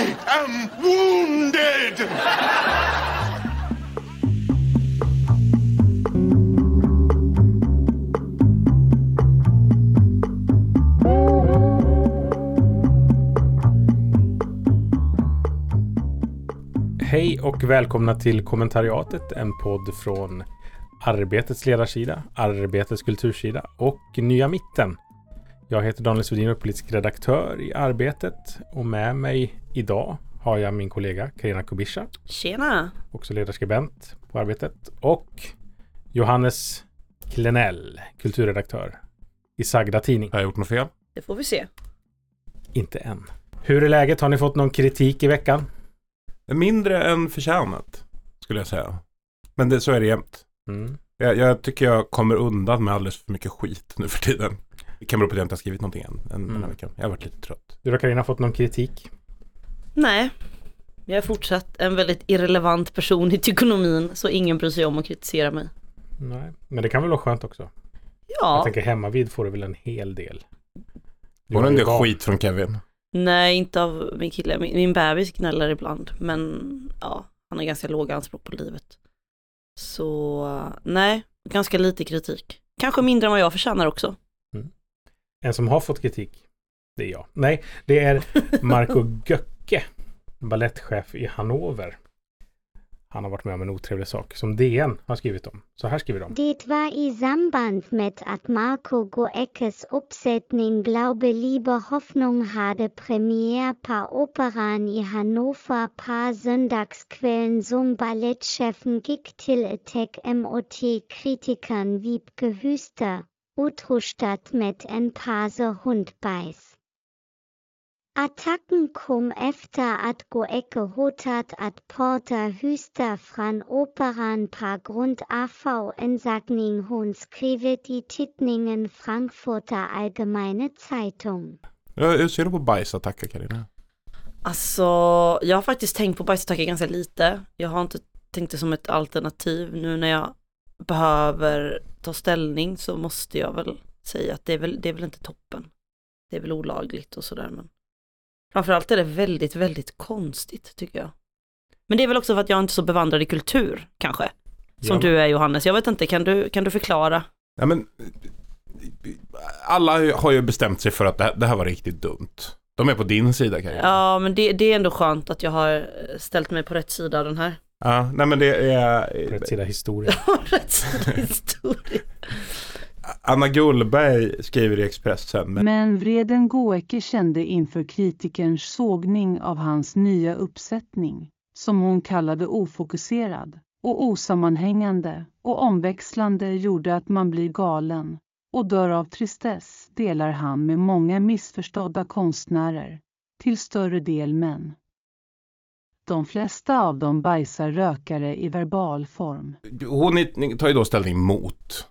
I am wounded! Hej och välkomna till kommentariatet, en podd från Arbetets ledarsida, Arbetets kultursida och Nya Mitten. Jag heter Daniel Svedin och är politisk redaktör i Arbetet och med mig idag har jag min kollega Karina Kubisha, Tjena! också ledarskribent på Arbetet och Johannes Klenell, kulturredaktör i Sagda Tidning. Har jag gjort något fel? Det får vi se. Inte än. Hur är läget? Har ni fått någon kritik i veckan? Mindre än förtjänat, skulle jag säga. Men det, så är det jämt. Mm. Jag, jag tycker jag kommer undan med alldeles för mycket skit nu för tiden. Det kan bero på att jag inte har skrivit någonting än den Mm. här veckan. Jag har varit lite trött. Du då Karina fått någon kritik? Nej, jag är fortsatt en väldigt irrelevant person i tykonomin så ingen bryr sig om att kritisera mig. Nej, men det kan väl vara skönt också? Jag Ja, tänker hemma vid får du väl en hel del. Du har det en del skit från Kevin? nej inte av min kille, min, min bebis gnäller ibland men ja, han har ganska låga anspråk på livet. Så nej, ganska lite kritik. Kanske mindre än vad jag förtjänar också. En som har fått kritik, det är jag. Nej, det är Marco Göcke, ballettchef i Hannover. Han har varit med om en otrevlig sak som DN har skrivit om. Så här skriver de. Det var i samband med att Marco Goeckes uppsättning Glaube Liebe Hoffnung hade premiär på Operan i Hannover par söndagskvällen som ballettchefen gick till attack mot kritikern Wiebke Hüster, utrustat med en pase hundbajs. Attacken kom efter att Goecke hotat att porta Hüster från operan på grund av ansagning hon skrivit i tidningen Frankfurter Allgemeine Zeitung. Ja, Hur ser du på bajsattacker Carina? Alltså, jag har faktiskt tänkt på bajsattacker ganska lite. Jag har inte tänkt det som ett alternativ. Nu när jag behöver ta ställning så måste jag väl säga att det är väl, det är väl inte toppen. Det är väl olagligt och sådär men framförallt är det väldigt, väldigt konstigt tycker jag. Men det är väl också för att jag inte är så bevandrad i kultur kanske. Som Ja. du är Johannes. Jag vet inte, kan du, kan du förklara? Ja, men, alla har ju bestämt sig för att det här, det här var riktigt dumt. De är på din sida Carina. Ja, men det, det är ändå skönt att jag har ställt mig på rätt sida av den här. Ja, nej men det är... På rätt sida historia. rätt sida historia. Anna Gullberg skriver i Expressen. Men, Men vreden Goecke kände inför kritikerns sågning av hans nya uppsättning, som hon kallade ofokuserad och osammanhängande och omväxlande gjorde att man blir galen och dör av tristess delar han med många missförstådda konstnärer, till större del män. De flesta av dem bajsar rökare i verbal form. hon tar ju då ställning mot.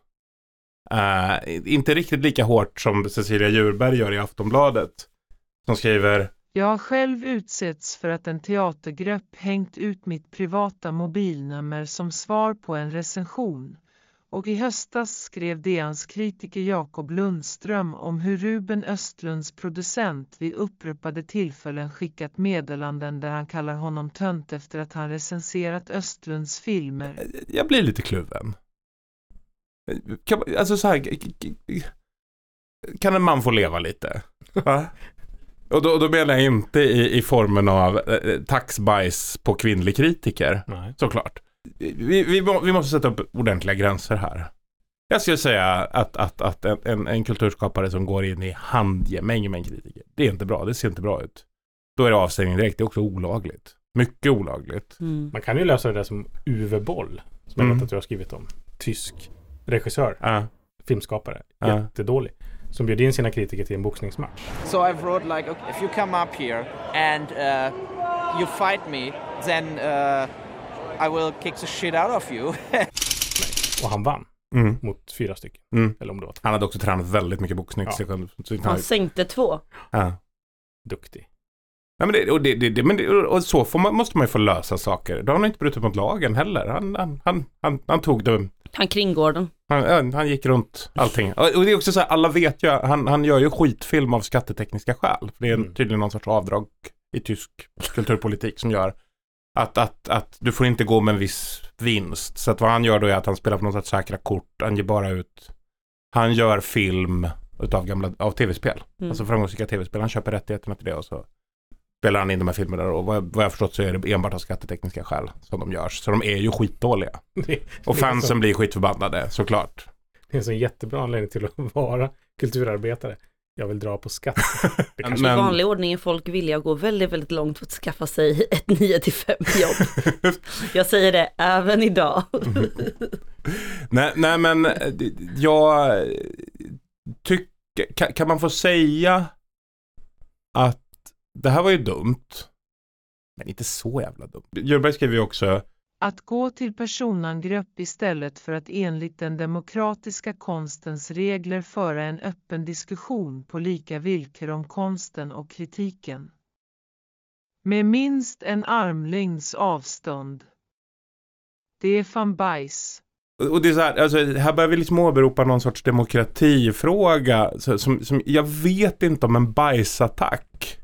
Eh, inte riktigt lika hårt som Cecilia Djurberg gör i Aftonbladet. Som skriver Jag har själv utsetts för att en teatergrupp hängt ut mitt privata mobilnummer som svar på en recension. Och i höstas skrev DNs kritiker Jakob Lundström om hur Ruben Östlunds producent vid upprepade tillfällen skickat meddelanden där han kallar honom tönt efter att han recenserat Östlunds filmer. jag blir lite kluven. Kan, man- alltså så här, kan en man få leva lite? Och då, då menar jag inte i, i formen av eh, taxbajs på kvinnlig kritiker, Nej. såklart. Vi, vi, vi måste sätta upp ordentliga gränser här. Jag skulle säga att, att, att en, en, en kulturskapare som går in i handgemäng med en kritiker, det är inte bra, det ser inte bra ut. Då är det avstängning direkt, det är också olagligt. Mycket olagligt. Mm. Man kan ju lösa det där som Uwe Boll, som jag Mm. vet att du har skrivit om. Tysk regissör, Ja. filmskapare, Ja. jättedålig. Som bjöd in sina kritiker till en boxningsmatch. So I've wrote like, okay, if you come up here and uh, you fight me, then uh, I will kick the shit out of you. Och han vann Mm. mot fyra stycken. Mm. Eller om det var två. Han hade också tränat väldigt mycket boxning. Ja. så Han sänkte två. ja. Duktig. Ja, men det, och, det, det, men det, och så får man, måste man ju få lösa saker. Då har han inte brutit mot lagen heller. Han, han, han, han, han tog det. Han kringgår den. Han, han gick runt allting. Och och det är också så här, alla vet ju, han, han gör ju skitfilm av skattetekniska skäl. För det är Mm. tydligen någon sorts avdrag i tysk kulturpolitik som gör att, att, att du får inte gå med en viss vinst. Så att vad han gör då är att han spelar på något sätt säkra kort. Han ger bara ut, han gör film utav gamla, av tv-spel. Mm. Alltså framgångsrika tv-spel. Han köper rättigheterna till det och så spelar han in de här filmerna och vad, vad jag förstått så är det enbart av skattetekniska skäl som de görs. Så de är ju skitdåliga. Det, Och fansen så- blir skitförbannade såklart. Det är en sån jättebra anledning till att vara kulturarbetare. Jag vill dra på skatt. Det kanske I Men- vanlig ordning är folk villiga gå väldigt, väldigt långt för att skaffa sig ett 9 till 5 jobb. Jag säger det även idag. nej, nej men eh, jag tycker, kan, kan man få säga att det här var ju dumt. Men inte så jävla dumt. Djurberg skriver ju också att gå till personangrepp istället för att enligt den demokratiska konstens regler föra en öppen diskussion på lika villkor om konsten och kritiken. Med minst en armlängds avstånd. Det är fan bajs. Och det är så här, alltså, här börjar vi liksom åberopa någon sorts demokratifråga. Så, som, som, jag vet inte om en bajsattack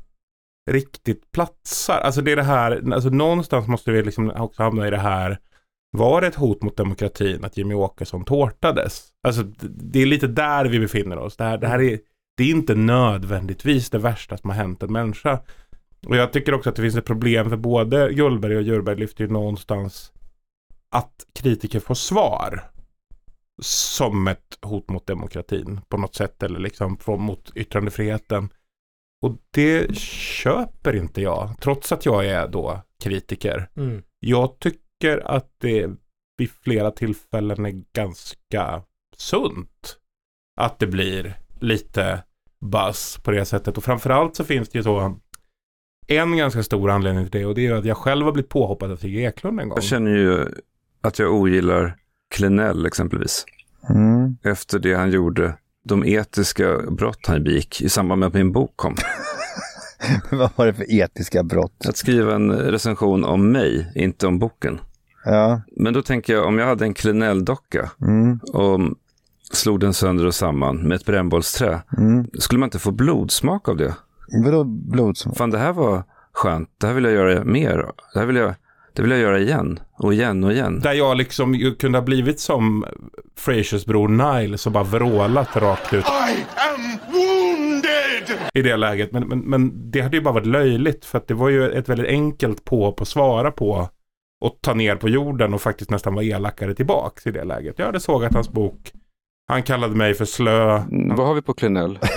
riktigt platsar. Alltså det är det här, alltså någonstans måste vi liksom också hamna i det här. Var det ett hot mot demokratin att Jimmy Åkesson tårtades? Alltså det- är lite där vi befinner oss. Det här, det här är, det är inte nödvändigtvis det värsta som har hänt en människa. Och jag tycker också att det finns ett problem för både Gullberg och Djurberg lyfter ju någonstans att kritiker får svar som ett hot mot demokratin på något sätt eller liksom mot yttrandefriheten. Och det köper inte jag, trots att jag är då kritiker. Mm. Jag tycker att det vid flera tillfällen är ganska sunt att det blir lite buzz på det sättet. Och framförallt så finns det ju så en ganska stor anledning till det och det är ju att jag själv har blivit påhoppad av Sigge Eklund en gång. Jag känner ju att jag ogillar Klenell exempelvis. Mm. Efter det han gjorde, de etiska brott han begick i samband med att min bok kom. Vad var det för etiska brott? Att skriva en recension om mig, inte om boken. Ja. Men då tänker jag, om jag hade en Klenell-docka Mm. och slog den sönder och samman med ett brännbollsträ, Mm. skulle man inte få blodsmak av det? Vadå blodsmak? Fan, det här var skönt. Det här vill jag göra mer. Det här vill jag, det vill jag göra igen och igen och igen. Där jag liksom kunde ha blivit som Frasers bror Nile och bara vrålat rakt ut I am wounded! i det läget. Men, men, men det hade ju bara varit löjligt för att det var ju ett väldigt enkelt på att svara på och ta ner på jorden och faktiskt nästan vara elakare tillbaks i det läget. Jag hade sågat hans bok. Han kallade mig för slö. Mm, Vad har vi på Klenell?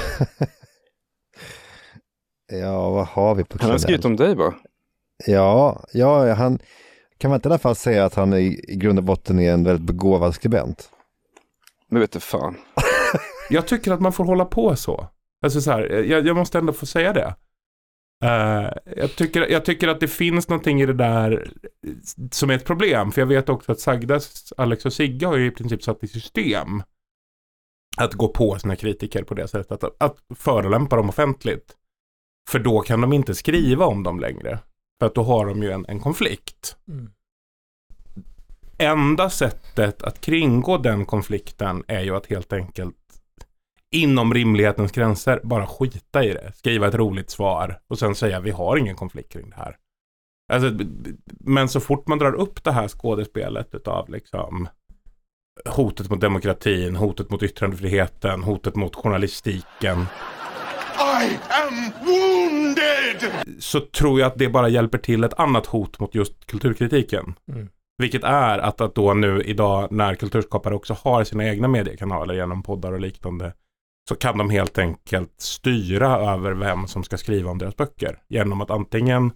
Ja, vad har vi på Han har Klenell? skrivit om dig va? Ja, ja, han kan man inte i alla fall säga att han i, i grund och botten är en väldigt begåvad skribent. Men vet du fan. Jag tycker att man får hålla på så. Alltså så här, jag, jag måste ändå få säga det. Eh, jag, tycker, jag tycker att det finns någonting i det där som är ett problem. För jag vet också att Sagdas, Alex och Sigge har ju i princip satt i system att gå på sina kritiker på det sättet. Att, att förolämpa dem offentligt. För då kan de inte skriva om dem längre. För att då har de ju en, en konflikt. Mm. Enda sättet att kringgå den konflikten är ju att helt enkelt inom rimlighetens gränser bara skita i det. Skriva ett roligt svar och sen säga vi har ingen konflikt kring det här. Alltså, men så fort man drar upp det här skådespelet utav liksom hotet mot demokratin, hotet mot yttrandefriheten, hotet mot journalistiken I am wounded! så tror jag att det bara hjälper till ett annat hot mot just kulturkritiken. Mm. Vilket är att, att då nu idag när kulturskapare också har sina egna mediekanaler genom poddar och liknande så kan de helt enkelt styra över vem som ska skriva om deras böcker genom att antingen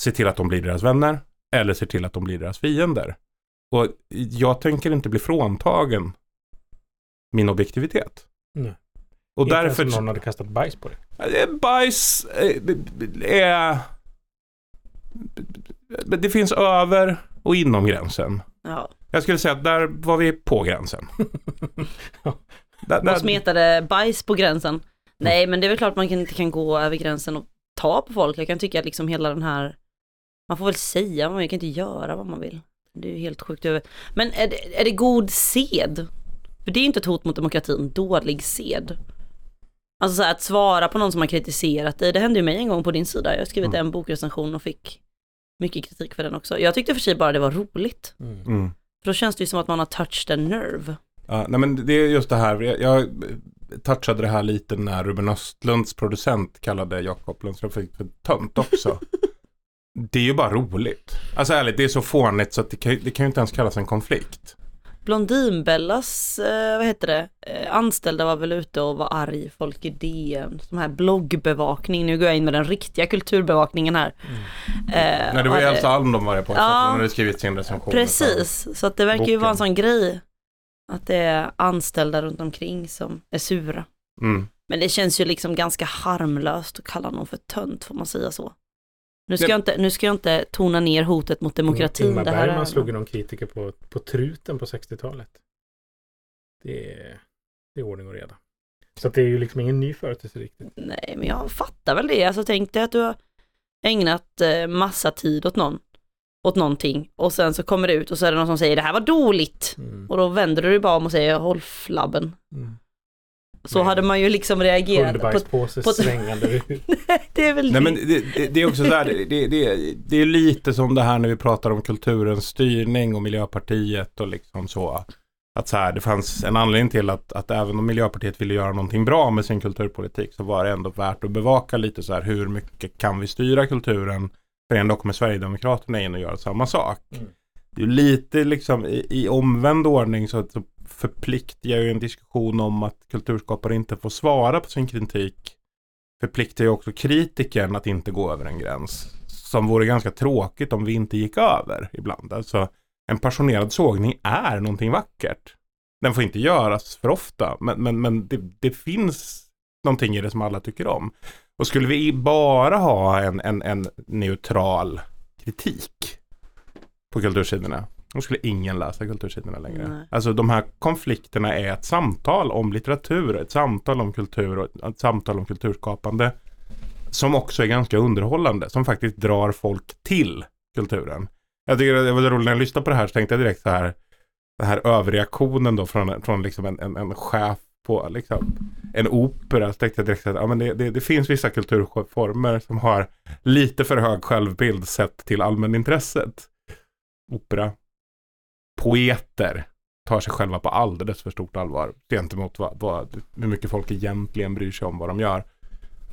se till att de blir deras vänner eller se till att de blir deras fiender. Och jag tänker inte bli fråntagen min objektivitet. Nej. Och Inte därför... ens någon hade kastat bajs på dig. Bajs eh, är... Det finns över och inom gränsen. Ja. Jag skulle säga att där var vi på gränsen. där, Och smetade bajs på gränsen. Nej, men det är väl klart man kan, inte kan gå över gränsen och ta på folk. Jag kan tycka att liksom hela den här, man får väl säga, man kan inte göra vad man vill. Det är ju helt sjukt över. Men är det, är det god sed? För det är inte ett hot mot demokratin, dålig sed. Alltså så här, att svara på någon som har kritiserat dig, det hände ju mig en gång på din sida. Jag har skrivit Mm. en bokrecension och fick mycket kritik för den också. Jag tyckte för sig bara det var roligt. Mm. För då känns det ju som att man har touched a nerve. Ja, nej men det är just det här, jag, jag touchade det här lite när Ruben Östlunds producent kallade Jakob Lundström för, för tönt också. det är ju bara roligt. Alltså ärligt, det är så fånigt så att det kan, det kan ju inte ens kallas en konflikt. Blondinbellas, eh, vad heter det, eh, anställda var väl ute och var arg, folk i DN, som här bloggbevakning, nu går jag in med den riktiga kulturbevakningen här. Eh, Nej, det var ju Elsa Alm de var på, Ja. hon hade skrivit sin recension. Precis, så att det verkar ju boken. vara en sån grej. Att det är anställda runt omkring som är sura. Mm. Men det känns ju liksom ganska harmlöst att kalla någon för tönt, får man säga så. Nu ska, jag inte, nu ska jag inte tona ner hotet mot demokratin. Ingmar det här Bergman är... slog ju någon kritiker på, på truten på 60-talet. Det är, det är ordning och reda. Så det är ju liksom ingen ny företeelse riktigt. Nej, men jag fattar väl det. Alltså tänk dig att du har ägnat eh, massa tid åt någon, åt någonting och sen så kommer det ut och så är det någon som säger det här var dåligt. Mm. Och då vänder du dig bara om och säger håll flabben. Mm. Så Nej. hade man ju liksom reagerat. På, Hundbajspåse på- svängande ut. det är väl Nej men det, det, det är också så här, det, det, det, är lite som det här när vi pratar om kulturens styrning och Miljöpartiet och liksom så. Att så här, det fanns en anledning till att, att även om Miljöpartiet ville göra någonting bra med sin kulturpolitik så var det ändå värt att bevaka lite så här hur mycket kan vi styra kulturen för ändå kommer Sverigedemokraterna in och gör samma sak. Mm. Det är ju lite liksom i, i omvänd ordning så, så förpliktigar ju en diskussion om att kulturskapare inte får svara på sin kritik förpliktar ju också kritikern att inte gå över en gräns. Som vore ganska tråkigt om vi inte gick över ibland. Alltså en passionerad sågning är någonting vackert. Den får inte göras för ofta, men, men, men det, det finns någonting i det som alla tycker om. Och skulle vi bara ha en, en, en neutral kritik på kultursidorna, då skulle ingen läsa kultursidorna längre. Nej. Alltså de här konflikterna är ett samtal om litteratur, ett samtal om kultur och ett samtal om kulturskapande. Som också är ganska underhållande, som faktiskt drar folk till kulturen. Jag tycker det var roligt när jag lyssnade på det här så tänkte jag direkt så här, den här överreaktionen då från, från liksom en, en, en chef på liksom, en opera. Så tänkte jag direkt att ja, men det, det, det finns vissa kulturformer som har lite för hög självbild sett till allmänintresset. Opera. Poeter tar sig själva på alldeles för stort allvar gentemot vad, vad, hur mycket folk egentligen bryr sig om vad de gör.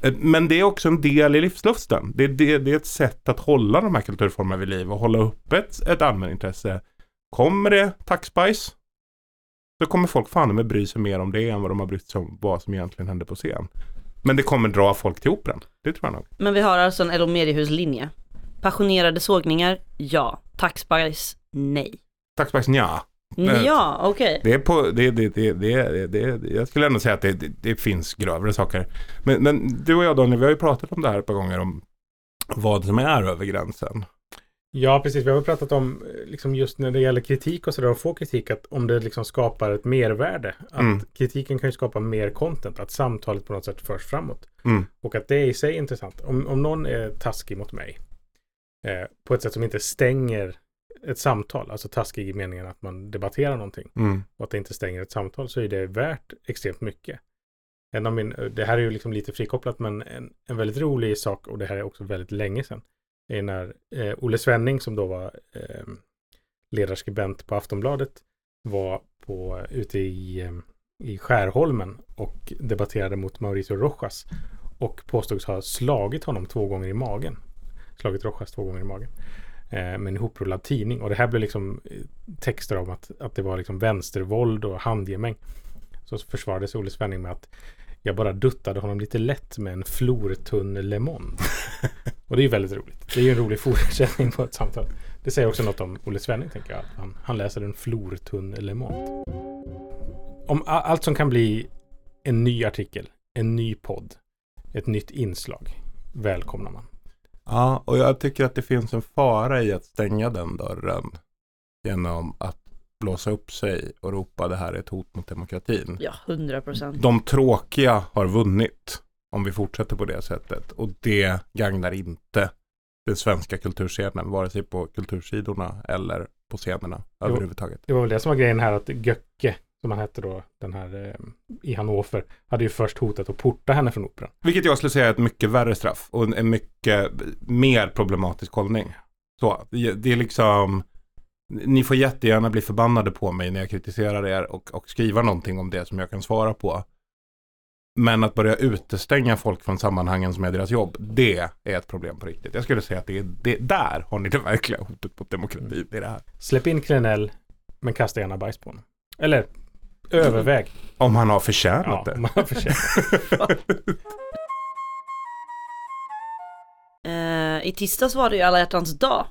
Eh, men det är också en del i livslusten. Det, det, det är ett sätt att hålla de här kulturformerna vid liv och hålla upp ett, ett allmänintresse. Kommer det taxbajs så kommer folk fan med bry sig mer om det än vad de har brytt sig om vad som egentligen hände på scen. Men det kommer dra folk till operan. Det tror jag nog. Men vi har alltså en Elo Mediehus-linje. Passionerade sågningar, ja. Taxbajs, nej. Taxbajs nja. Men- Ja, okej. Det är på, det, det, det, det, det, det, jag skulle ändå säga att det, det, det finns grövre saker. Men, men du och jag Daniel, vi har ju pratat om det här ett par gånger om vad som är över gränsen. Ja, precis. Vi har pratat om, eh, liksom just när det gäller kritik och sådär, och få kritik, att om det liksom skapar ett mervärde. Att Mm. kritiken kan ju skapa mer content, att samtalet på något sätt förs framåt. Mm. Och att det är i sig intressant. Om, om någon är taskig mot mig, eh, på ett sätt som inte stänger ett samtal, alltså taskig i meningen att man debatterar någonting, Mm. och att det inte stänger ett samtal, så är det värt extremt mycket. En av min, det här är ju liksom lite frikopplat, men en, en väldigt rolig sak, och det här är också väldigt länge sedan, är när eh, Olle Svenning, som då var eh, ledarskribent på Aftonbladet, var på, ute i, eh, i Skärholmen och debatterade mot Mauricio Rojas och påstods ha slagit honom två gånger i magen. Slagit Rojas två gånger i magen. Eh, med en ihoprullad tidning. Och det här blev liksom eh, texter om att, att det var liksom vänstervåld och handgemäng. Så försvarade sig Olle Svenning med att jag bara duttade honom lite lätt med en flortunn Le Monde. och det är ju väldigt roligt. Det är ju en rolig fortsättning på ett samtal. Det säger också något om Olle Svenning tänker jag. Han, han läser en flortunn Le Monde. Om allt som kan bli en ny artikel, en ny podd, ett nytt inslag välkomnar man. Ja, och jag tycker att det finns en fara i att stänga den dörren genom att blåsa upp sig och ropa det här är ett hot mot demokratin. Ja, hundra procent. De tråkiga har vunnit om vi fortsätter på det sättet och det gagnar inte den svenska kulturscenen, vare sig på kultursidorna eller på scenerna överhuvudtaget. Det var väl det som var grejen här att Göcke som han hette då, den här eh, i Hannover, hade ju först hotat att porta henne från operan. Vilket jag skulle säga är ett mycket värre straff och en- mycket mer problematisk hållning. Så, det det är liksom, ni får jättegärna bli förbannade på mig när jag kritiserar er och, och skriva någonting om det som jag kan svara på. Men att börja utestänga folk från sammanhangen som är deras jobb, det är ett problem på riktigt. Jag skulle säga att det är det, där har ni det verkliga hotet mot demokratin. Det är det här. Släpp in Klenell, men kasta gärna bajs på honom. Eller överväg. Om han har förtjänat Ja, det. om man har förtjänat. Eh, I tisdags var det ju alla hjärtans dag.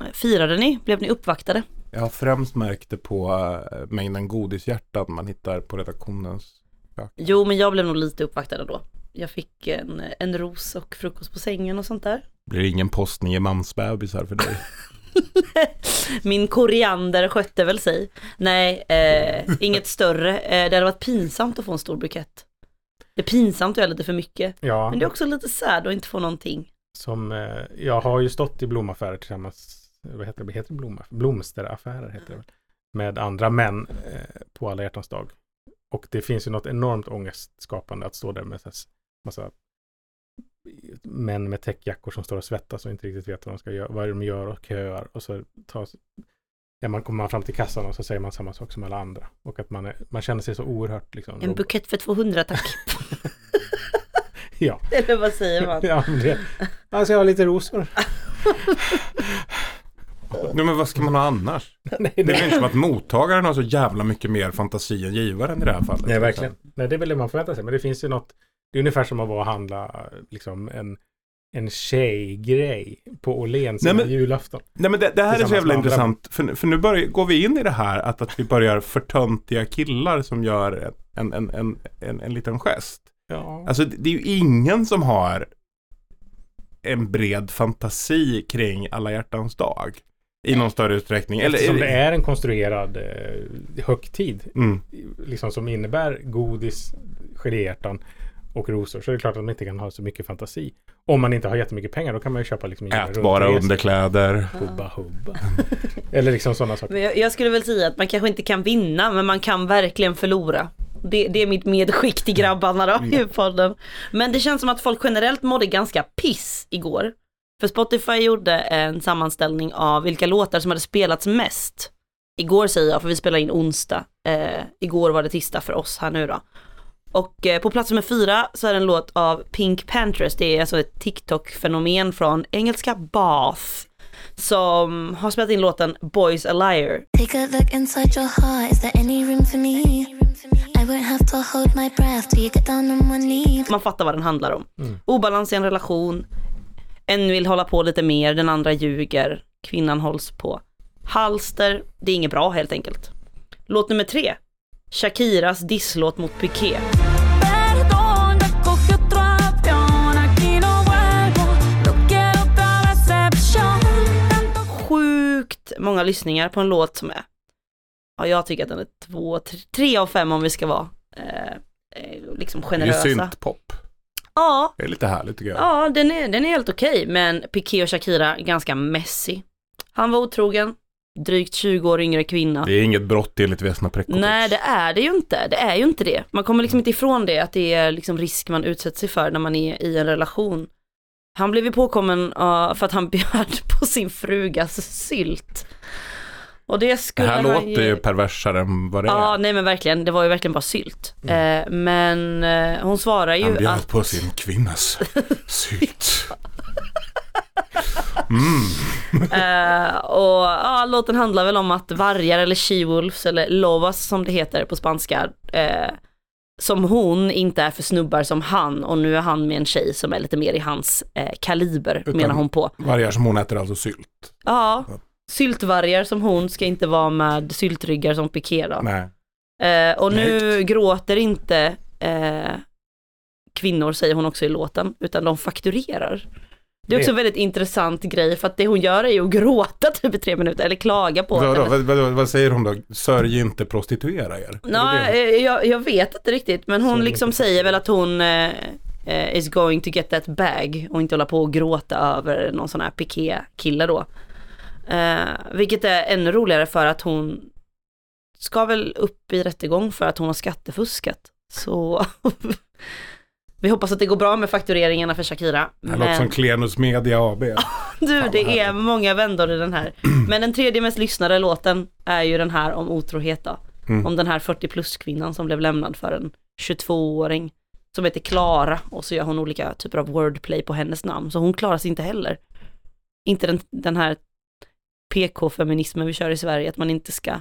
Eh, Firade ni? Blev ni uppvaktade? Jag har främst märkt det på äh, mängden godishjärtan man hittar på redaktionens kök. Jo, men jag blev nog lite uppvaktad då. Jag fick en, en ros och frukost på sängen och sånt där. Blir det ingen postning i mansbebisar för dig? Min koriander skötte väl sig. Nej, eh, inget större. Eh, det hade varit pinsamt att få en stor bukett. Det är pinsamt att göra lite för mycket. Ja, Men det är också lite sad att inte få någonting. som, eh, jag har ju stått i blomaffärer tillsammans, vad heter det, heter det blomaffär? Blomsteraffärer heter det väl. Med andra män eh, på alla hjärtans dag. Och det finns ju något enormt ångestskapande att stå där med massa män med täckjackor som står och svettas och inte riktigt vet vad de ska göra, vad de gör och köar. Och så tas, ja, man kommer man fram till kassan och så säger man samma sak som alla andra. Och att man, är, man känner sig så oerhört liksom. En bukett för 200 tack. Ja, Eller vad säger man? ja men det, alltså jag har lite rosor. Nej men vad ska man ha annars? Nej, Det är väl inte som att mottagaren har så jävla mycket mer fantasi än givaren i det här fallet. Nej, verkligen. Nej, det är väl det man förväntar sig. Men det finns ju något, det är ungefär som att vara och handla liksom en, en tjejgrej på Åhléns Nej, men- julafton. Nej men det, det här är så jävla intressant. För, för nu börjar, går vi in i det här att, att vi börjar förtöntiga killar som gör en, en, en, en, en liten gest. Ja. Alltså det det är ju ingen som har en bred fantasi kring alla hjärtans dag. I någon större utsträckning. Eller, Eftersom det är en konstruerad eh, högtid, Mm. liksom som innebär godis, geléhjärtan och rosor, så är det klart att man inte kan ha så mycket fantasi. Om man inte har jättemycket pengar, då kan man ju köpa liksom Ätbara underkläder. Hubba hubba. Eller liksom sådana saker. Men jag, jag skulle väl säga att man kanske inte kan vinna, men man kan verkligen förlora. Det, det är mitt medskick till grabbarna då i podden. Men det känns som att folk generellt mådde ganska piss igår. För Spotify gjorde en sammanställning av vilka låtar som hade spelats mest. Igår säger jag, för vi spelar in onsdag. Eh, igår var det tisdag för oss här nu då. Och eh, på plats nummer fyra så är det en låt av Pink Panthers. Det är alltså ett TikTok-fenomen från engelska Bath. Som har spelat in låten Boys a Liar. Take a look inside your heart. Is there any room for me? I won't have to hold my breath till you get down on one knee. Man fattar vad den handlar om. Obalans i en relation. En vill hålla på lite mer, den andra ljuger. Kvinnan hålls på halster. Det är inget bra helt enkelt. Låt nummer tre. Shakiras disslåt mot Piqué. Sjukt många lyssningar på en låt som är, ja jag tycker att den är två, tre, tre av fem om vi ska vara eh, eh, liksom Det är generösa. syntpop. Ja, Det är lite härligt tycker jag. Ja, den är, den är helt okej, men Piqué och Shakira ganska messy. Han var otrogen, drygt 20 år yngre kvinna. Det är inget brott enligt Vesna Prekovic. Nej, det är det ju inte. Det är ju inte det. Man kommer liksom inte ifrån det, att det är liksom risk man utsätter sig för när man är i en relation. Han blev ju påkommen uh, för att han bjöd på sin frugas sylt. Och det Det skulle här han låter ju perversare än vad det Ja, är. nej men verkligen. Det var ju verkligen bara sylt. Eh, men eh, hon svarar ju Han bjöd att... på sin kvinnas sylt. Mm. Eh, och ja, låten handlar väl om att vargar eller she-wolves eller lobas som det heter på spanska. Eh, som hon inte är för snubbar som han och nu är han med en tjej som är lite mer i hans eh, kaliber Utan- menar hon på. Vargar som hon äter alltså sylt. Ja, syltvargar som hon ska inte vara med syltryggar som Piqué då. Nej. Eh, och nu gråter inte eh, kvinnor, säger hon också i låten, utan de fakturerar. Det är också en väldigt intressant grej, för att det hon gör är ju att gråta typ i tre minuter, eller klaga på Vadå, vad, vad, vad säger hon då? Sörj inte prostituera er. Det? eh, jag, jag vet inte riktigt, men hon Så liksom lite. säger väl att hon eh, eh, is going to get that bag och inte hålla på och gråta över någon sån här piké-kille då. Eh, vilket är ännu roligare för att hon ska väl upp i rättegång för att hon har skattefuskat. Så vi hoppas att det går bra med faktureringarna för Shakira. Det låter som Klenus Media AB. Du, Fan, det är många vändor i den här. Men den tredje mest lyssnade låten är ju den här om otrohet då. Mm. Om den här 40 plus kvinnan som blev lämnad för en 22-åring som heter Klara och så gör hon olika typer av wordplay på hennes namn. Så hon klarar sig inte heller. Inte den, den här PK-feminismen vi kör i Sverige, att man inte ska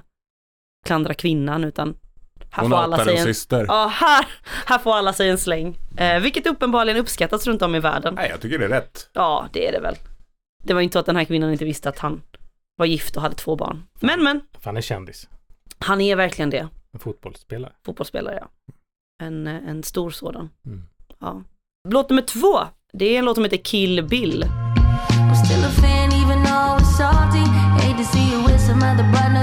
klandra kvinnan utan här Hon får alla sig en syster. ja, här, här får alla sig en släng. Eh, vilket uppenbarligen uppskattas runt om i världen. Nej, jag tycker det är rätt. Ja, det är det väl. Det var inte så att den här kvinnan inte visste att han var gift och hade två barn. Men men, För han är kändis. han är verkligen det. En fotbollsspelare. Fotbollsspelare ja. En, eh, en stor sådan. Mm. Ja. Låt nummer två, det är en låt som heter Kill Bill. I'm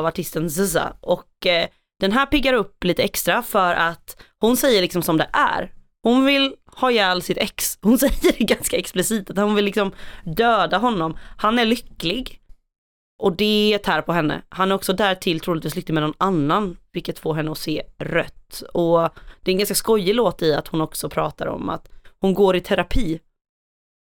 av artisten Zza. Och eh, den här piggar upp lite extra för att hon säger liksom som det är. Hon vill ha ihjäl sitt ex. Hon säger det ganska explicit att hon vill liksom döda honom. Han är lycklig. Och det tär på henne. Han är också därtill troligtvis lycklig med någon annan, vilket får henne att se rött. Och det är en ganska skojig låt i att hon också pratar om att hon går i terapi.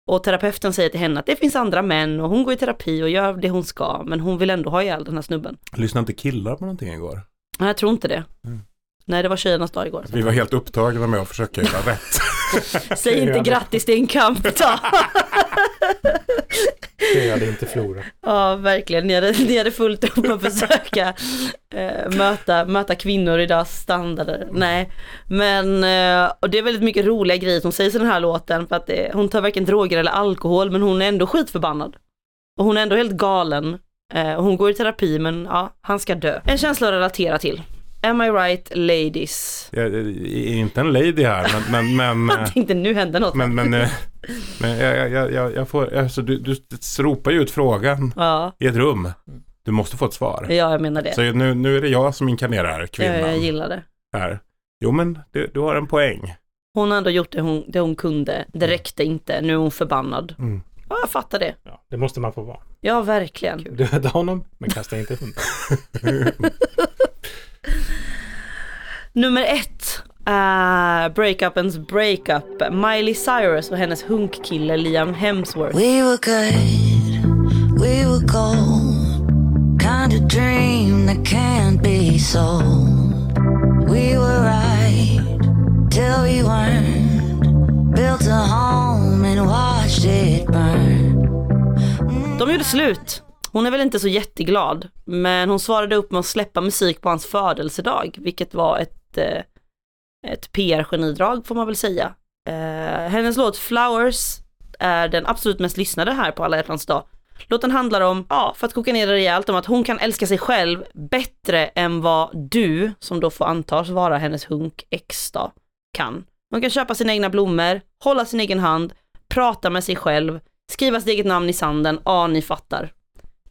Och terapeuten säger till henne att det finns andra män och hon går i terapi och gör det hon ska, men hon vill ändå ha ihjäl den här snubben. Lyssnade inte killar på någonting igår? Nej, jag tror inte det. Mm. Nej, det var tjejernas dag igår. Vi var helt upptagna med att försöka göra rätt. Säg inte grattis, det är en kamp. Det hade inte Flora. Ja, verkligen. Ni hade, ni hade fullt upp att försöka eh, möta, möta kvinnor i deras standarder. Nej, men eh, och det är väldigt mycket roliga grejer som sägs i den här låten för att det, hon tar varken droger eller alkohol, men hon är ändå skitförbannad. Och hon är ändå helt galen. Eh, hon går i terapi, men ja, han ska dö. En känsla att relatera till. Am I right ladies? Jag är inte en lady här, men... men, men Jag tänkte nu händer något. Men, men, eh, men jag, jag, jag, jag får, alltså du, du ropar ju ut frågan Ja, i ett rum. Du måste få ett svar. ja jag menar det. Så nu, nu är det jag som inkarnerar Ja, kvinnan jag gillar det. här. Jo men du, du har en poäng. Hon har ändå gjort det hon, det hon kunde. Det räckte inte. Nu är hon förbannad. Mm. Ja, jag fattar det. Ja, det måste man få vara. Ja, verkligen. Döda honom, men kasta inte hunden. Nummer ett är breakupens breakup. Miley Cyrus och hennes hunkkille Liam Hemsworth. We were good, we were gold. Kind of dream that can't be sold. We were right till we weren't. Built a home and watched it burn. De gjorde slut. Hon är väl inte så jätteglad, men hon svarade upp med att släppa musik på hans födelsedag, vilket var ett, eh, ett PR-genidrag får man väl säga. Eh, hennes låt Flowers är den absolut mest lyssnade här på alla hjärtans dag. Låten handlar om, ja, för att koka ner det rejält, om att hon kan älska sig själv bättre än vad du, som då får antas vara hennes hunk ex då, kan. Hon kan köpa sina egna blommor, hålla sin egen hand, prata med sig själv, skriva sitt eget namn i sanden, ja ni fattar.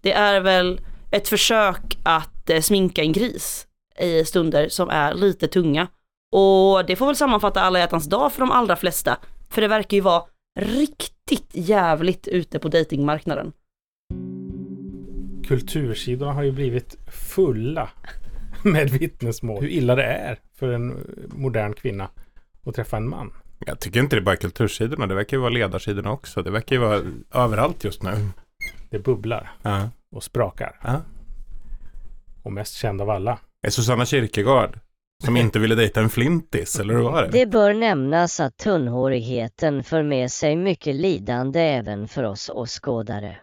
Det är väl ett försök att eh, sminka en gris i stunder som är lite tunga. Och det får väl sammanfatta alla hjärtans dag för de allra flesta. För det verkar ju vara riktigt jävligt ute på datingmarknaden. Kultursidorna har ju blivit fulla med vittnesmål. Hur illa det är för en modern kvinna att träffa en man. Jag tycker inte det är bara kultursidorna, det verkar ju vara ledarsidorna också. Det verkar ju vara överallt just nu. Det bubblar Ja. och sprakar. Ja. Och mest känd av alla. Är Susanna Kierkegaard som inte ville dejta en flintis, eller hur var det? Det bör nämnas att tunnhårigheten för med sig mycket lidande även för oss åskådare.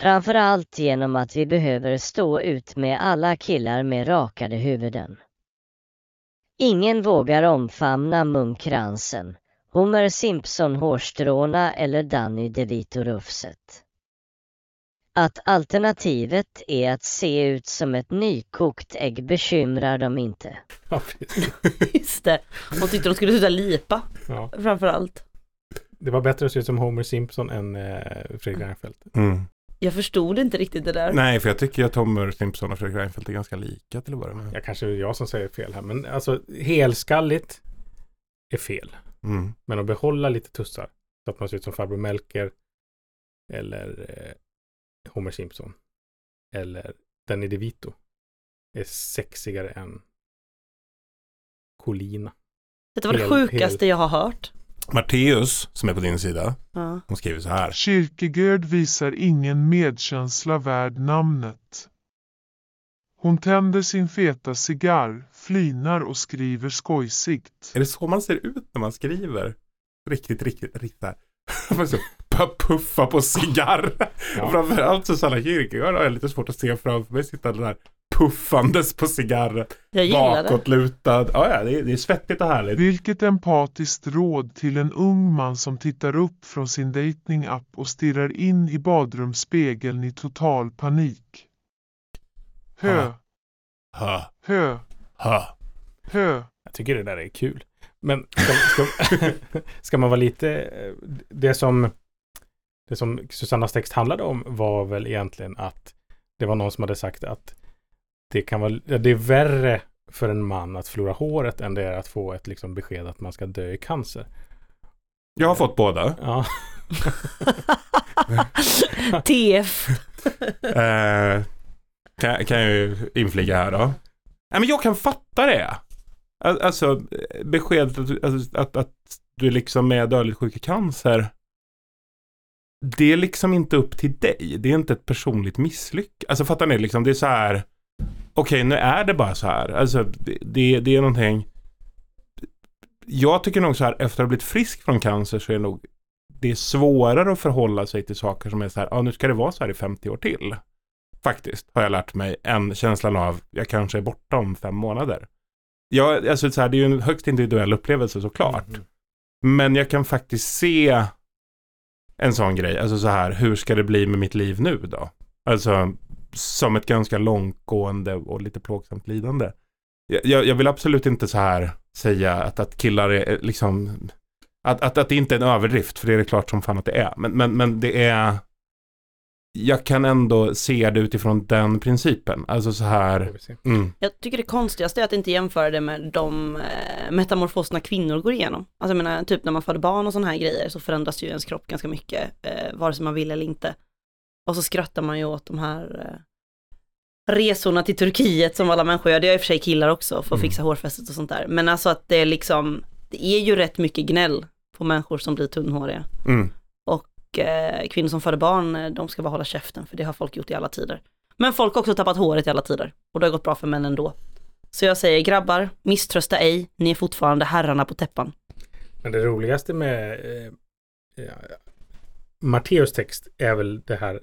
Framförallt genom att vi behöver stå ut med alla killar med rakade huvuden. Ingen vågar omfamna munkransen, Homer Simpson hårstråna eller Danny DeVito rufset. Att alternativet är att se ut som ett nykokt ägg bekymrar dem inte. Ja. Just det. Hon tyckte de skulle sluta lipa, ja. framförallt. Det var bättre att se ut som Homer Simpson än eh, Fredrik Reinfeldt. Mm. Jag förstod inte riktigt det där. Nej, för jag tycker att Homer Simpson och Fredrik Reinfeldt är ganska lika till att börja med. Jag kanske är jag som säger fel här, men alltså helskalligt är fel. Mm. Men att behålla lite tussar så att man ser ut som farbror Melker eller eh, Homer Simpson eller Danny DeVito är sexigare än Colina. Det var det Hel- sjukaste jag har hört. Matteus, som är på din sida, Ja. hon skriver så här. Kierkegaard visar ingen medkänsla värd namnet. Hon tänder sin feta cigarr, flinar och skriver skojsigt. Är det så man ser ut när man skriver? Riktigt, riktigt, riktigt pa- puffa på cigarr. Ja. Och Framförallt Susanna Kierkegaard har jag lite svårt att se framför mig sittande där puffandes på cigarren. Jag gillar det. Bakåtlutad. Ja, ja, det är, det är svettigt och härligt. Vilket empatiskt råd till en ung man som tittar upp från sin datingapp och stirrar in i badrumsspegeln i total panik. Hö, Hö, hö, hö. hö. Jag tycker det där är kul. Men ska, ska, ska man vara lite... eh, Det som, det som Susannas text handlade om var väl egentligen att det var någon som hade sagt att det kan vara... Det är värre för en man att förlora håret än det är att få ett liksom besked att man ska dö i cancer. Jag har fått båda. Ja. TF. Eh, kan, kan jag ju inflika här då. Nej men jag kan fatta det. Al- Alltså beskedet att, du- alltså, att, att du är liksom är dödligt sjuk i cancer. Det är liksom inte upp till dig. Det är inte ett personligt misslyckande. Alltså fattar ni liksom? Det är så här. Okej, nu är det bara så här. Alltså det, det, det är någonting. Jag tycker nog så här efter att ha blivit frisk från cancer så är det nog det är svårare att förhålla sig till saker som är så här, ja nu ska det vara så här i 50 år till. Faktiskt, har jag lärt mig, än känslan av, jag kanske är borta om fem månader. Ja, alltså så här, det är ju en högst individuell upplevelse såklart. Men jag kan faktiskt se en sån grej, alltså så här, hur ska det bli med mitt liv nu då? Alltså, som ett ganska långtgående och lite plågsamt lidande. Jag, jag, vill absolut inte så här säga att, att killar är är liksom att, att, att det inte är en överdrift, för det är det klart som fan att det är. Men, men, men det är... Jag kan ändå se det utifrån den principen. Alltså så här... Mm. Jag tycker det konstigaste är att inte jämföra det med de eh, metamorfoserna kvinnor går igenom. Alltså jag menar, typ när man föder barn och sådana här grejer så förändras ju ens kropp ganska mycket, eh, vare sig man vill eller inte. Och så skrattar man ju åt de här eh, resorna till Turkiet som alla människor gör. Det gör i och för sig killar också för att Mm. fixa hårfästet och sånt där. Men alltså att det är liksom, det är ju rätt mycket gnäll på människor som blir tunnhåriga. Mm. Och eh, kvinnor som föder barn, eh, de ska bara hålla käften för det har folk gjort i alla tider. Men folk har också tappat håret i alla tider och det har gått bra för män ändå. Så jag säger grabbar, misströsta ej, ni är fortfarande herrarna på täppan. Men det roligaste med eh, ja, Matteus text är väl det här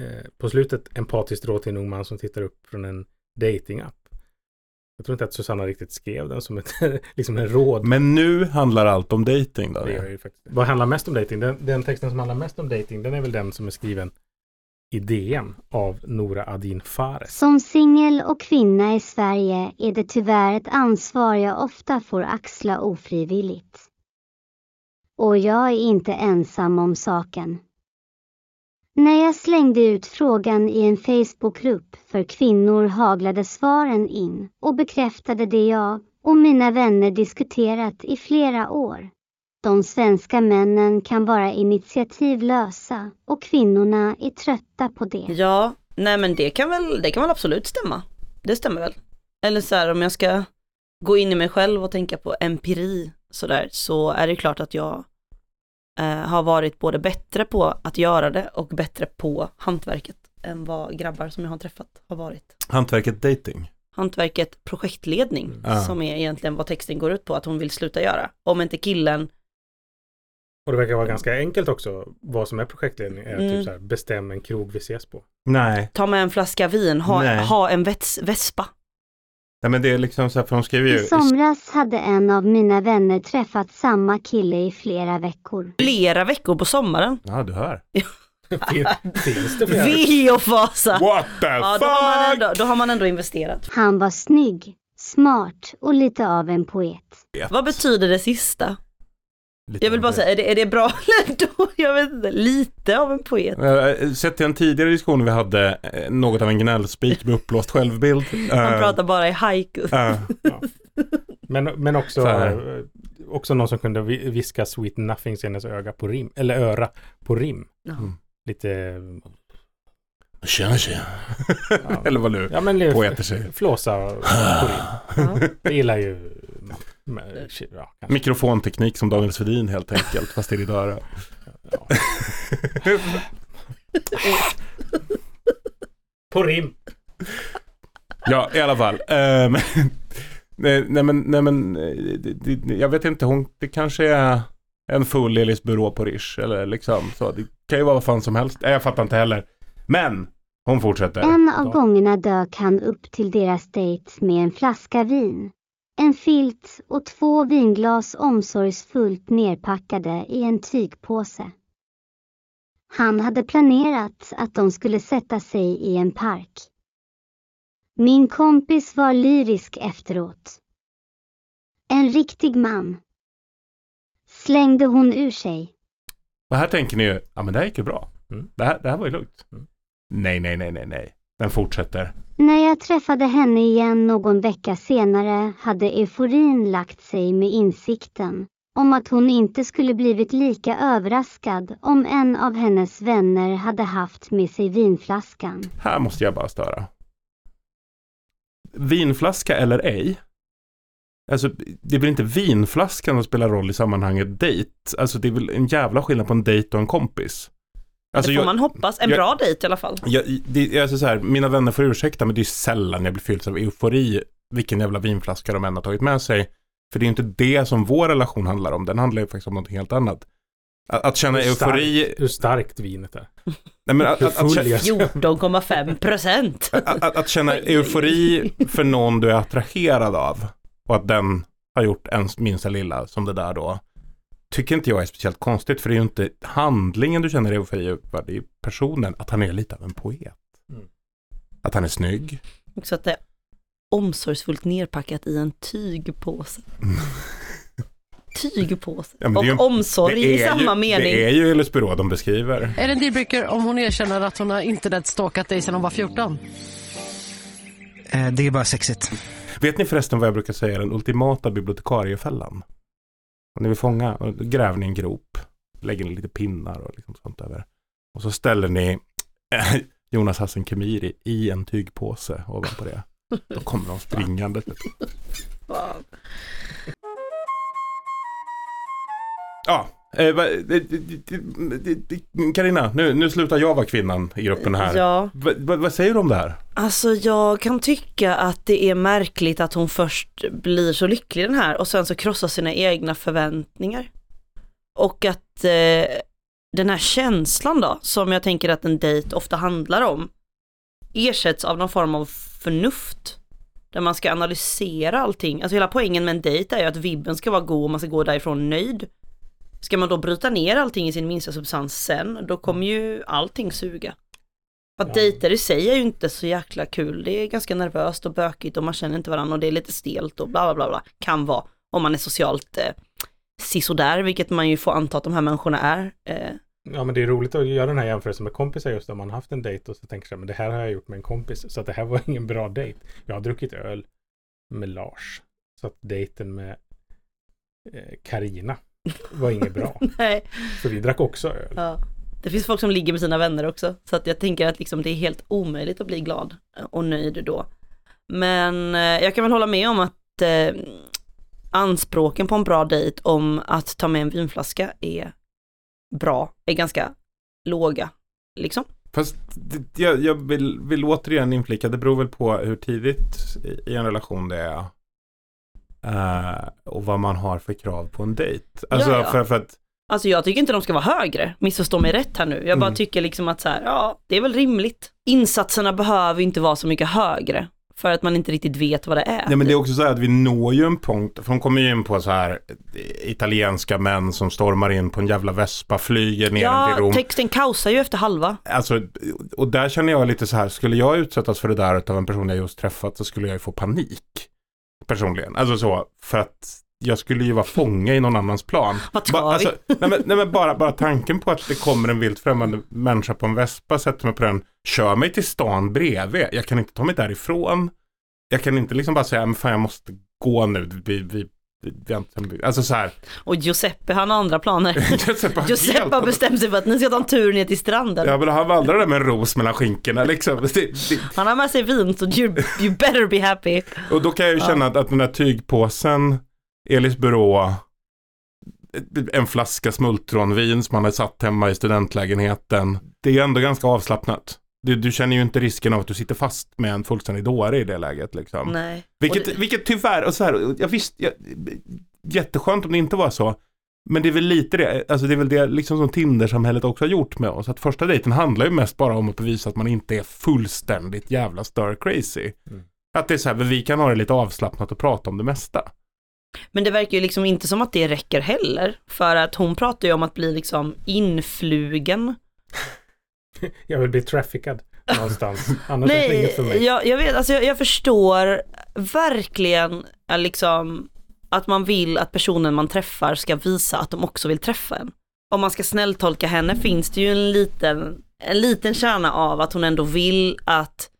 eh, på slutet empatiskt råd till en ung man som tittar upp från en datingapp. Jag tror inte att Susanna riktigt skrev den som ett, liksom en råd. Men nu handlar allt om dating då? Det gör ju faktiskt. Vad handlar mest om dating? Den, den texten som handlar mest om dating, den är väl den som är skriven i DN av Nora Adin Fares. Som singel och kvinna i Sverige är det tyvärr ett ansvar jag ofta får axla ofrivilligt. Och jag är inte ensam om saken. När jag slängde ut frågan i en Facebookgrupp för kvinnor haglade svaren in och bekräftade det jag och mina vänner diskuterat i flera år. De svenska männen kan vara initiativlösa och kvinnorna är trötta på det. Ja, nej men det kan väl, det kan väl absolut stämma. Det stämmer väl. Eller så här om jag ska gå in i mig själv och tänka på empiri sådär, så är det klart att jag har varit både bättre på att göra det och bättre på hantverket än vad grabbar som jag har träffat har varit. Hantverket dating. Hantverket projektledning, Ja. som är egentligen vad texten går ut på att hon vill sluta göra. Om inte killen, Och det verkar vara ganska enkelt också vad som är projektledning. Är Mm. typ så här, bestäm en krog vi ses på. Nej. ta med en flaska vin, ha, Nej. ha en vets, vespa. Nej men det är liksom så här, för hon skriver ju... I somras hade en av mina vänner träffat samma kille i flera veckor. Flera veckor på sommaren. Ja, du hör. Finns det flera? Ve och fasa. What the Ja, då har, man ändå, då har man ändå investerat. Han var snygg, smart och lite av en poet. Vad betyder det sista? Lite Jag vill bara säga, är det, är det bra eller då? Jag vet inte, lite av en poet. Eh, Sett till en tidigare diskussion vi hade, eh, något av en gnällspik med uppblåst självbild. Man Eh, pratar bara i haiku. eh, Men, men också, också någon som kunde vi- viska Sweet Nothings i hennes öga på rim, eller öra på rim. Ja. Mm. Lite Tjena tjena. Eller vad nu Ja men det- poeter säger. Flåsa och Corinne. Det gillar ju... Ja. Mikrofonteknik som Daniel Svedin helt enkelt, fast i ditt öra. På rim. Ja, i alla fall. Ehm, nej, nej men, nej, men eh, det, det, jag vet inte, hon, det kanske är en full Elis Byrå på Rish eller liksom så. Det kan ju vara vad fan som helst. Nej, jag fattar inte heller. Men hon fortsätter. En av gångerna dök han upp till deras dejt med en flaska vin, en filt och två vinglas omsorgsfullt nerpackade i en tygpåse. Han hade planerat att de skulle sätta sig i en park. Min kompis var lyrisk efteråt. En riktig man. Slängde hon ur sig. Och här tänker ni ju, ja men det här gick ju bra. Mm. Det, här, det här var ju lugnt. Nej, nej, nej, nej, nej. Den fortsätter. När jag träffade henne igen någon vecka senare hade euforin lagt sig med insikten om att hon inte skulle blivit lika överraskad om en av hennes vänner hade haft med sig vinflaskan. Här måste jag bara störa. Vinflaska eller ej. Alltså, det är väl inte vinflaskan som spelar roll i sammanhanget dejt. Alltså det är väl en jävla skillnad på en dejt och en kompis. Alltså, det får jag- man hoppas. En jag- bra dejt i alla fall. Jag, det, alltså så här, mina vänner får ursäkta men det är sällan jag blir fylld av eufori vilken jävla vinflaska de än har tagit med sig. För det är inte det som vår relation handlar om. Den handlar ju faktiskt om någonting helt annat. Att, att känna Hur eufori... starkt- Hur starkt vinet är. Nej, men att, att, att, full jag känna- 14,5 procent. att, att, att känna eufori för någon du är attraherad av och att den har gjort ens minsta lilla som det där då. Tycker inte jag är speciellt konstigt för det är ju inte handlingen du känner eufori över, det är personen, att han är lite av en poet. Mm. Att han är snygg. Också att det är omsorgsfullt nerpackat i en tygpåse. Tygpåse. Ja, och ju- omsorg det i är samma ju, mening. Det är ju Elis Byrå de beskriver. Är det en dealbreaker om hon erkänner att hon har internetstalkat dig sedan hon var 14? Eh, Det är bara sexigt. Vet ni förresten vad jag brukar säga är den ultimata bibliotekariefällan? Om ni vill fånga, och gräver ni en grop, lägger ni lite pinnar och liksom sånt över. Och så ställer ni Jonas Hassen Khemiri i en tygpåse ovanpå det. Då kommer de springande. Ja, eh, det- Carina, nu, nu slutar jag vara kvinnan i gruppen här. Ja. Va, va, vad säger du om det här? Alltså jag kan tycka att det är märkligt att hon först blir så lycklig den här och sen så krossar sina egna förväntningar. Och att eh, den här känslan då, som jag tänker att en dejt ofta handlar om, ersätts av någon form av förnuft. Där man ska analysera allting. Alltså hela poängen med en dejt är ju att vibben ska vara god och man ska gå därifrån nöjd. Ska man då bryta ner allting i sin minsta substans sen, då kommer ju allting suga. Att dejter i sig är ju inte så jäkla kul. Det är ganska nervöst och bökigt och man känner inte varandra och det är lite stelt och bla bla bla. bla. Kan vara om man är socialt eh, sisådär, vilket man ju får anta att de här människorna är. Eh, Ja men det är roligt att göra den här jämförelsen med kompisar just om man haft en dejt och så tänker sig men det här har jag gjort med en kompis så att det här var ingen bra dejt. Jag har druckit öl med Lars. Så att dejten med eh, Karina var inget bra. Nej. För vi drack också öl. Ja. Det finns folk som ligger med sina vänner också. Så att jag tänker att liksom det är helt omöjligt att bli glad och nöjd då. Men eh, jag kan väl hålla med om att eh, anspråken på en bra dejt om att ta med en vinflaska är bra, är ganska låga. Liksom. Fast jag, jag vill, vill återigen inflika, det beror väl på hur tidigt i en relation det är. Eh, och vad man har för krav på en dejt. Alltså Ja, ja. För, för att Alltså jag tycker inte de ska vara högre, missförstå mig rätt här nu. Jag bara Mm. tycker liksom att så här, ja, det är väl rimligt. Insatserna behöver inte vara så mycket högre. För att man inte riktigt vet vad det är. Nej men det är också så här att vi når ju en punkt, för de kommer ju in på så här italienska män som stormar in på en jävla vespa, flyger ner ja, till Rom. texten kaosar ju efter halva. Alltså, och där känner jag lite så här, skulle jag utsättas för det där av en person jag just träffat så skulle jag ju få panik. Personligen. Alltså så, för att jag skulle ju vara fånge i någon annans plan. Vad Ba- vi? alltså, nej, men, nej men bara, bara tanken på att det kommer en vilt främmande människa på en vespa, sätter mig på den, kör mig till stan bredvid. Jag kan inte ta mig därifrån. Jag kan inte liksom bara säga, men fan jag måste gå nu, vi, vi alltså så här, Och Giuseppe han har andra planer. Giuseppe Giuseppe har bestämt sig för att ni ska ta en tur ner till stranden. ja men han vandrar där med en ros mellan skinkorna liksom. Det, det, Han har med sig vin så you, you better be happy. Och då kan jag ju Ja. känna att, att den där tygpåsen, Elis byrå, en flaska smultronvin som man har satt hemma i studentlägenheten. Det är ändå ganska avslappnat. Du, du känner ju inte risken av att du sitter fast med en fullständig dåre i det läget liksom. Nej. Vilket, Och det- vilket tyvärr, och så här, jag visst, jag, jätteskönt om det inte var så. Men det är väl lite det, alltså det är väl det liksom som Tinder-samhället också har gjort med oss. Att första dejten handlar ju mest bara om att bevisa att man inte är fullständigt jävla stir crazy. Att det är så här, vi kan ha det lite avslappnat och prata om det mesta. Men det verkar ju liksom inte som att det räcker heller. För att hon pratar ju om att bli liksom influgen. Jag vill bli traffickad någonstans. Annars är det Nej, inget för mig. jag, jag vet, alltså jag, jag förstår verkligen eh, liksom att man vill att personen man träffar ska visa att de också vill träffa en. Om man ska snälltolka henne finns det ju en liten, en liten kärna av att hon ändå vill att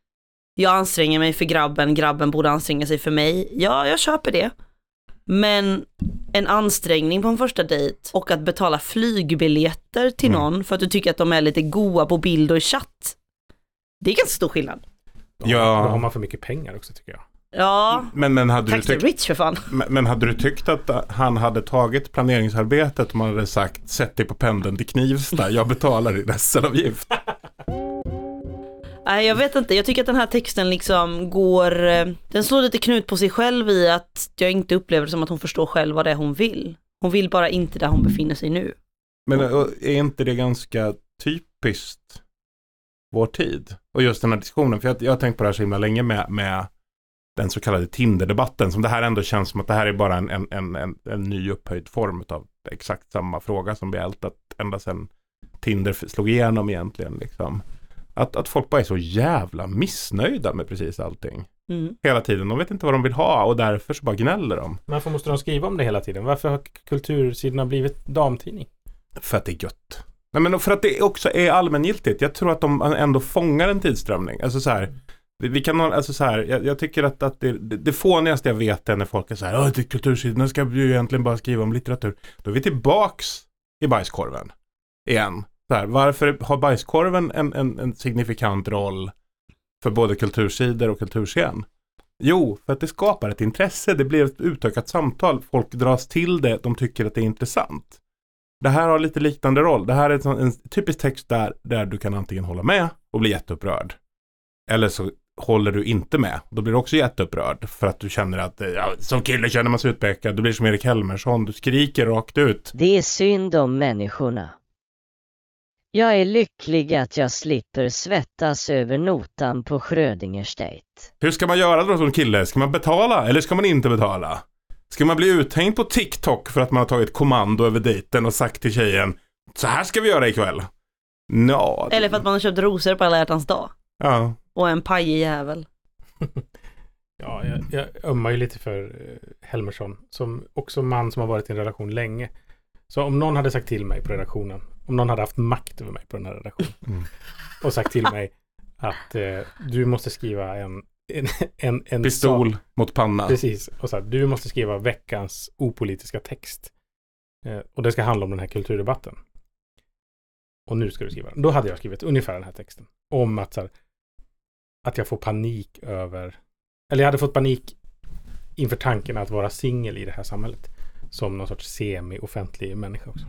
jag anstränger mig för grabben, grabben borde anstränga sig för mig. Ja, jag köper det. Men en ansträngning på en första dejt och att betala flygbiljetter till Mm. någon för att du tycker att de är lite goa på bild och i chatt. Det är ganska stor skillnad. Ja. Då har man för mycket pengar också tycker jag. Ja, Men, men, hade du tyckt, Rich för fan. men, men hade du tyckt att han hade tagit planeringsarbetet om man hade sagt sätt dig på pendeln till Knivsta, jag betalar din SL-avgift. Nej, jag vet inte. Jag tycker att den här texten liksom går, eh, den slår lite knut på sig själv i att jag inte upplever det som att hon förstår själv vad det är hon vill. Hon vill bara inte där hon befinner sig nu. Men eh, är inte det ganska typiskt vår tid? Och just den här diskussionen, för jag, jag har tänkt på det här så himla länge med, med den så kallade Tinder-debatten, som det här ändå känns som att det här är bara en, en, en, en, en ny upphöjd form av exakt samma fråga som vi ältat ända sedan Tinder slog igenom egentligen. Liksom. Att, att folk bara är så jävla missnöjda med precis allting. Mm. Hela tiden. De vet inte vad de vill ha och därför så bara gnäller de. Varför måste de skriva om det hela tiden? Varför har kultursidorna blivit damtidning? För att det är gött. Nej, men för att det också är allmängiltigt. Jag tror att de ändå fångar en tidsströmning. Alltså så här, vi, kan alltså så här, jag, jag tycker att, att det, det, det fånigaste jag vet är när folk är så här, "Åh, det kultursidorna ska ju egentligen bara skriva om litteratur. Då är vi tillbaks i bajskorven. Igen. Så här, varför har bajskorven en, en, en signifikant roll för både kultursidor och kulturscen? Jo, för att det skapar ett intresse. Det blir ett utökat samtal. Folk dras till det. De tycker att det är intressant. Det här har lite liknande roll. Det här är en, en typisk text där, där du kan antingen hålla med och bli jätteupprörd. Eller så håller du inte med. Då blir du också jätteupprörd. För att du känner att ja, som kille känner man sig utpekad. Du blir som Erik Helmersson. Du skriker rakt ut. Det är synd om människorna. Jag är lycklig att jag slipper svettas över notan på Schrödingers dejt. Hur ska man göra då som kille? Ska man betala eller ska man inte betala? Ska man bli uthängd på TikTok för att man har tagit kommando över dejten och sagt till tjejen Så här ska vi göra ikväll. Nå, Eller för att man har köpt rosor på alla hjärtans dag. ja. Och en pajig jävel. Ja, jag, jag ömmar ju lite för eh, Helmersson. Som också man som har varit i en relation länge. Så om någon hade sagt till mig på redaktionen. Om någon hade haft makt över mig på den här redaktionen. Mm. Och sagt till mig att eh, du måste skriva en, en, en, en Pistol sak. mot panna. Precis. Och så här, du måste skriva veckans opolitiska text. Eh, och det ska handla om den här kulturdebatten. Och nu ska du skriva den. Då hade jag skrivit ungefär den här texten. Om att så här, att jag får panik över, eller jag hade fått panik inför tanken att vara singel i det här samhället. Som någon sorts semi-offentlig människa också.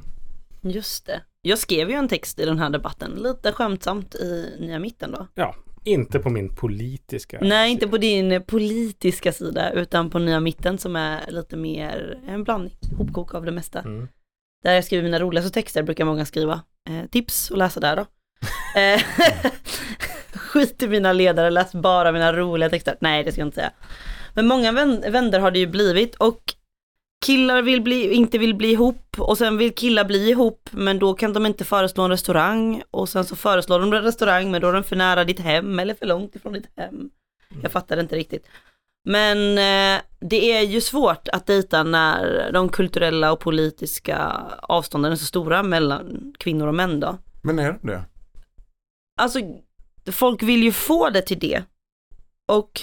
Just det. Jag skrev ju en text i den här debatten, lite skämtsamt i Nya Mitten då. Ja, inte på min politiska. Nej, inte på din politiska sida, utan på Nya Mitten som är lite mer en blandning, hopkok av det mesta. Mm. Där jag skriver mina roligaste texter brukar många skriva. Eh, tips att läsa där då. Eh, Skit i mina ledare, läs bara mina roliga texter. Nej, det ska jag inte säga. Men många vän- vänner har det ju blivit och killar vill bli, inte vill bli ihop och sen vill killar bli ihop men då kan de inte föreslå en restaurang och sen så föreslår de en restaurang men då är den för nära ditt hem eller för långt ifrån ditt hem. Jag fattar inte riktigt. Men eh, det är ju svårt att dejta när de kulturella och politiska avstånden är så stora mellan kvinnor och män då. Men är det det? Alltså, folk vill ju få det till det. Och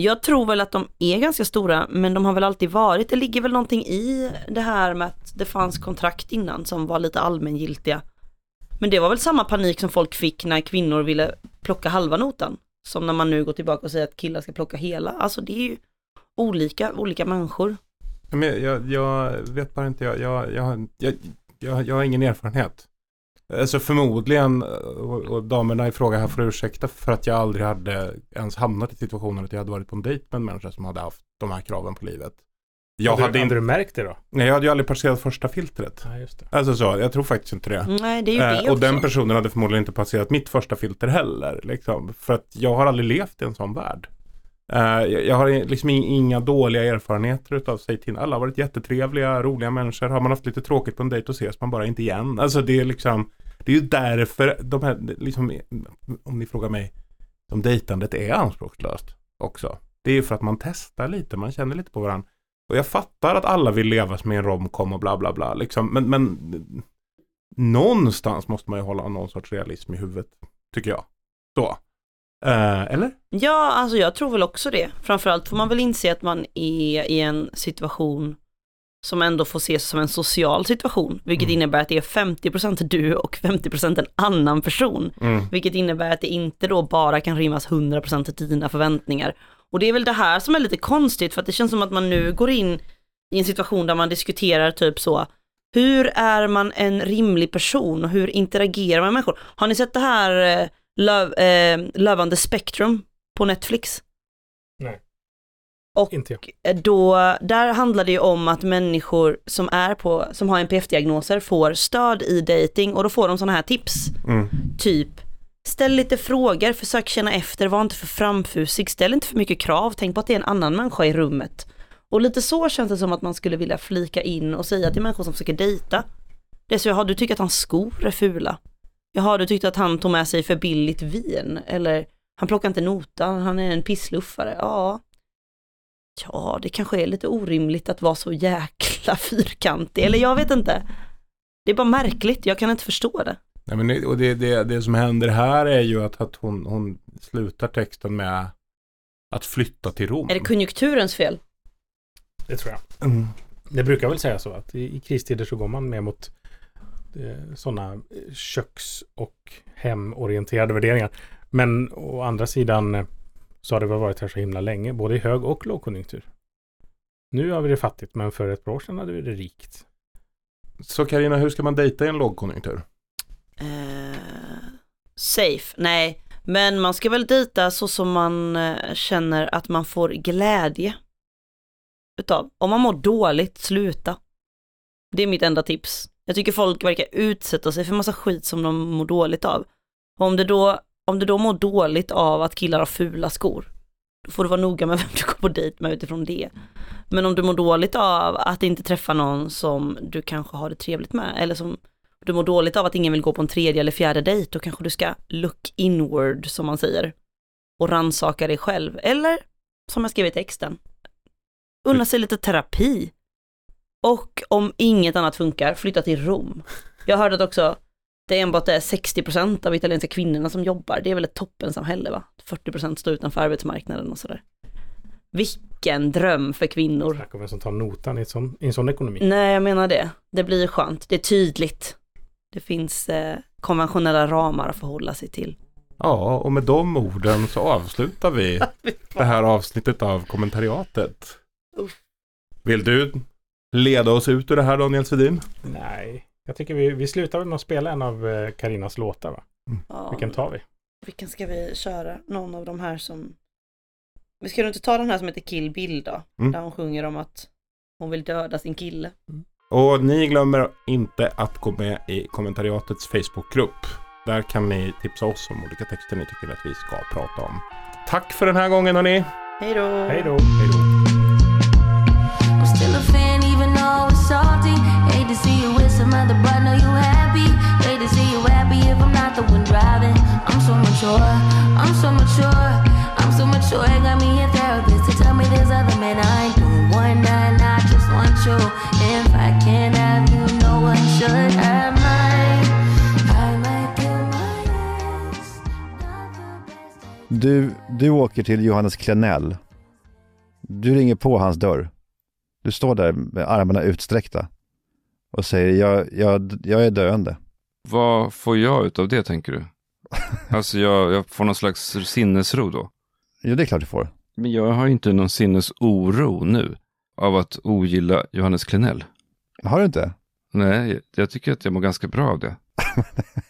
jag tror väl att de är ganska stora, men de har väl alltid varit. Det ligger väl någonting i det här med att det fanns kontrakt innan som var lite allmängiltiga. Men det var väl samma panik som folk fick när kvinnor ville plocka halva notan. Som när man nu går tillbaka och säger att killar ska plocka hela. Alltså det är ju olika, olika människor. Men jag, jag, vet bara inte, jag, jag, jag, jag, jag, jag har ingen erfarenhet. Alltså förmodligen, och, och damerna i fråga här får ursäkta för att jag aldrig hade ens hamnat i situationen att jag hade varit på en dejt med en människa som hade haft de här kraven på livet. Jag hade, hade, du, inte, hade du märkt det då? nej, jag hade ju aldrig passerat första filtret. Ja, just det. Alltså så, jag tror faktiskt inte det. Nej, det är ju Eh, det och också. den personen hade förmodligen inte passerat mitt första filter heller. Liksom, för att jag har aldrig levt i en sån värld. Eh, jag, har liksom inga dåliga erfarenheter utav sig till. Alla har varit jättetrevliga, roliga människor. Har man haft lite tråkigt på en dejt och ses man bara inte igen. Alltså det är liksom, det är ju därför de här, liksom, om ni frågar mig, om dejtandet är anspråkslöst också. Det är ju för att man testar lite, man känner lite på varandra. Och jag fattar att alla vill leva som i en romcom och bla bla bla. Liksom. Men, men någonstans måste man ju hålla någon sorts realism i huvudet. Tycker jag. Så. Eh, eller? Ja, alltså jag tror väl också det. Framförallt får man väl inse att man är i en situation som ändå får ses som en social situation, vilket innebär att det är 50% du och 50% en annan person. Mm. Vilket innebär att det inte då bara kan rymmas 100% till dina förväntningar. Och det är väl det här som är lite konstigt, för att det känns som att man nu går in i en situation där man diskuterar typ så, hur är man en rimlig person och hur interagerar man med människor? Har ni sett det här eh, Love, eh, Love on the Spectrum på Netflix? Nej. Och Inte jag. då, där handlar det ju om att människor som är på, som har NPF-diagnoser får stöd i dating och då får de sådana här tips. Mm. Typ, ställ lite frågor, försök känna efter, var inte för framfusig, ställ inte för mycket krav, tänk på att det är en annan människa i rummet. Och lite så känns det som att man skulle vilja flika in och säga till människor som försöker dejta. Det är så, jaha du tycker att hans skor är fula. Jaha du tyckte att han tog med sig för billigt vin. Eller han plockar inte notan, han är en pissluffare. Ja. Ja, det kanske är lite orimligt att vara så jäkla fyrkantig. Eller jag vet inte. Det är bara märkligt, jag kan inte förstå det. Nej, men det, och det, det, det som händer här är ju att, att hon, hon slutar texten med att flytta till Rom. Är det konjunkturens fel? Det tror jag. Mm. Det brukar väl säga så att i, i kristider så går man mer mot sådana köks och hemorienterade värderingar. Men å andra sidan eh, så har det väl varit här så himla länge, både i hög och lågkonjunktur. Nu har vi det fattigt, men för ett par år sedan hade vi det rikt. Så Karina, hur ska man dejta i en lågkonjunktur? Eh, safe, nej. Men man ska väl dejta så som man eh, känner att man får glädje utav. Om man mår dåligt, sluta. Det är mitt enda tips. Jag tycker folk verkar utsätta sig för massa skit som de mår dåligt av. Och om det då, om det då mår dåligt av att killar har fula skor, då får du vara noga med vem du går på dejt med utifrån det. Men om du mår dåligt av att inte träffa någon som du kanske har det trevligt med, eller som du mår dåligt av att ingen vill gå på en tredje eller fjärde dejt, då kanske du ska look inward som man säger. Och rannsaka dig själv. Eller, som jag skrev i texten, unna sig lite terapi. Och om inget annat funkar, flytta till Rom. Jag hörde att också det är enbart är 60% av italienska kvinnorna som jobbar. Det är väl ett toppensamhälle va? 40% står utanför arbetsmarknaden och sådär. Vilken dröm för kvinnor. Snacka om vem som tar notan i en sån, i en sån ekonomi. Nej, jag menar det. Det blir skönt. Det är tydligt. Det finns eh, konventionella ramar att förhålla sig till. Ja, och med de orden så avslutar vi det här avsnittet av kommentariatet. Vill du leda oss ut ur det här Daniel Svedin? Nej, jag tycker vi, vi slutar väl med att spela en av eh, Karinas låtar va? Ja, Vilken tar vi? Vilken ska vi köra? Någon av de här som... Vi ska inte ta den här som heter Kill Bill då? Mm. Där hon sjunger om att hon vill döda sin kille. Och ni glömmer inte att gå med i kommentariatets Facebookgrupp. Där kan ni tipsa oss om olika texter ni tycker att vi ska prata om. Tack för den här gången hörni. Hej då! Hej då! Hej då! To see you with some other, but know you happy. Hate to see you happy if I'm not the one driving. I'm so mature, I'm so mature, I'm so mature. It got me a therapist to tell me there's other men I ain't doing one night. I just want you. If I can't have you, no one should have mine. I might kill my ex. Du, du åker till Johannes Klenell Du ringer på hans dörr. Du står där med armarna utsträckta och säger jag, jag, jag är döende. Vad får jag ut av det tänker du? Alltså jag, jag får någon slags sinnesro då? Jo, det är klart du får. Men jag har inte någon sinnesoro nu av att ogilla Johannes Klenell. Har du inte? Nej, jag tycker att jag mår ganska bra av det.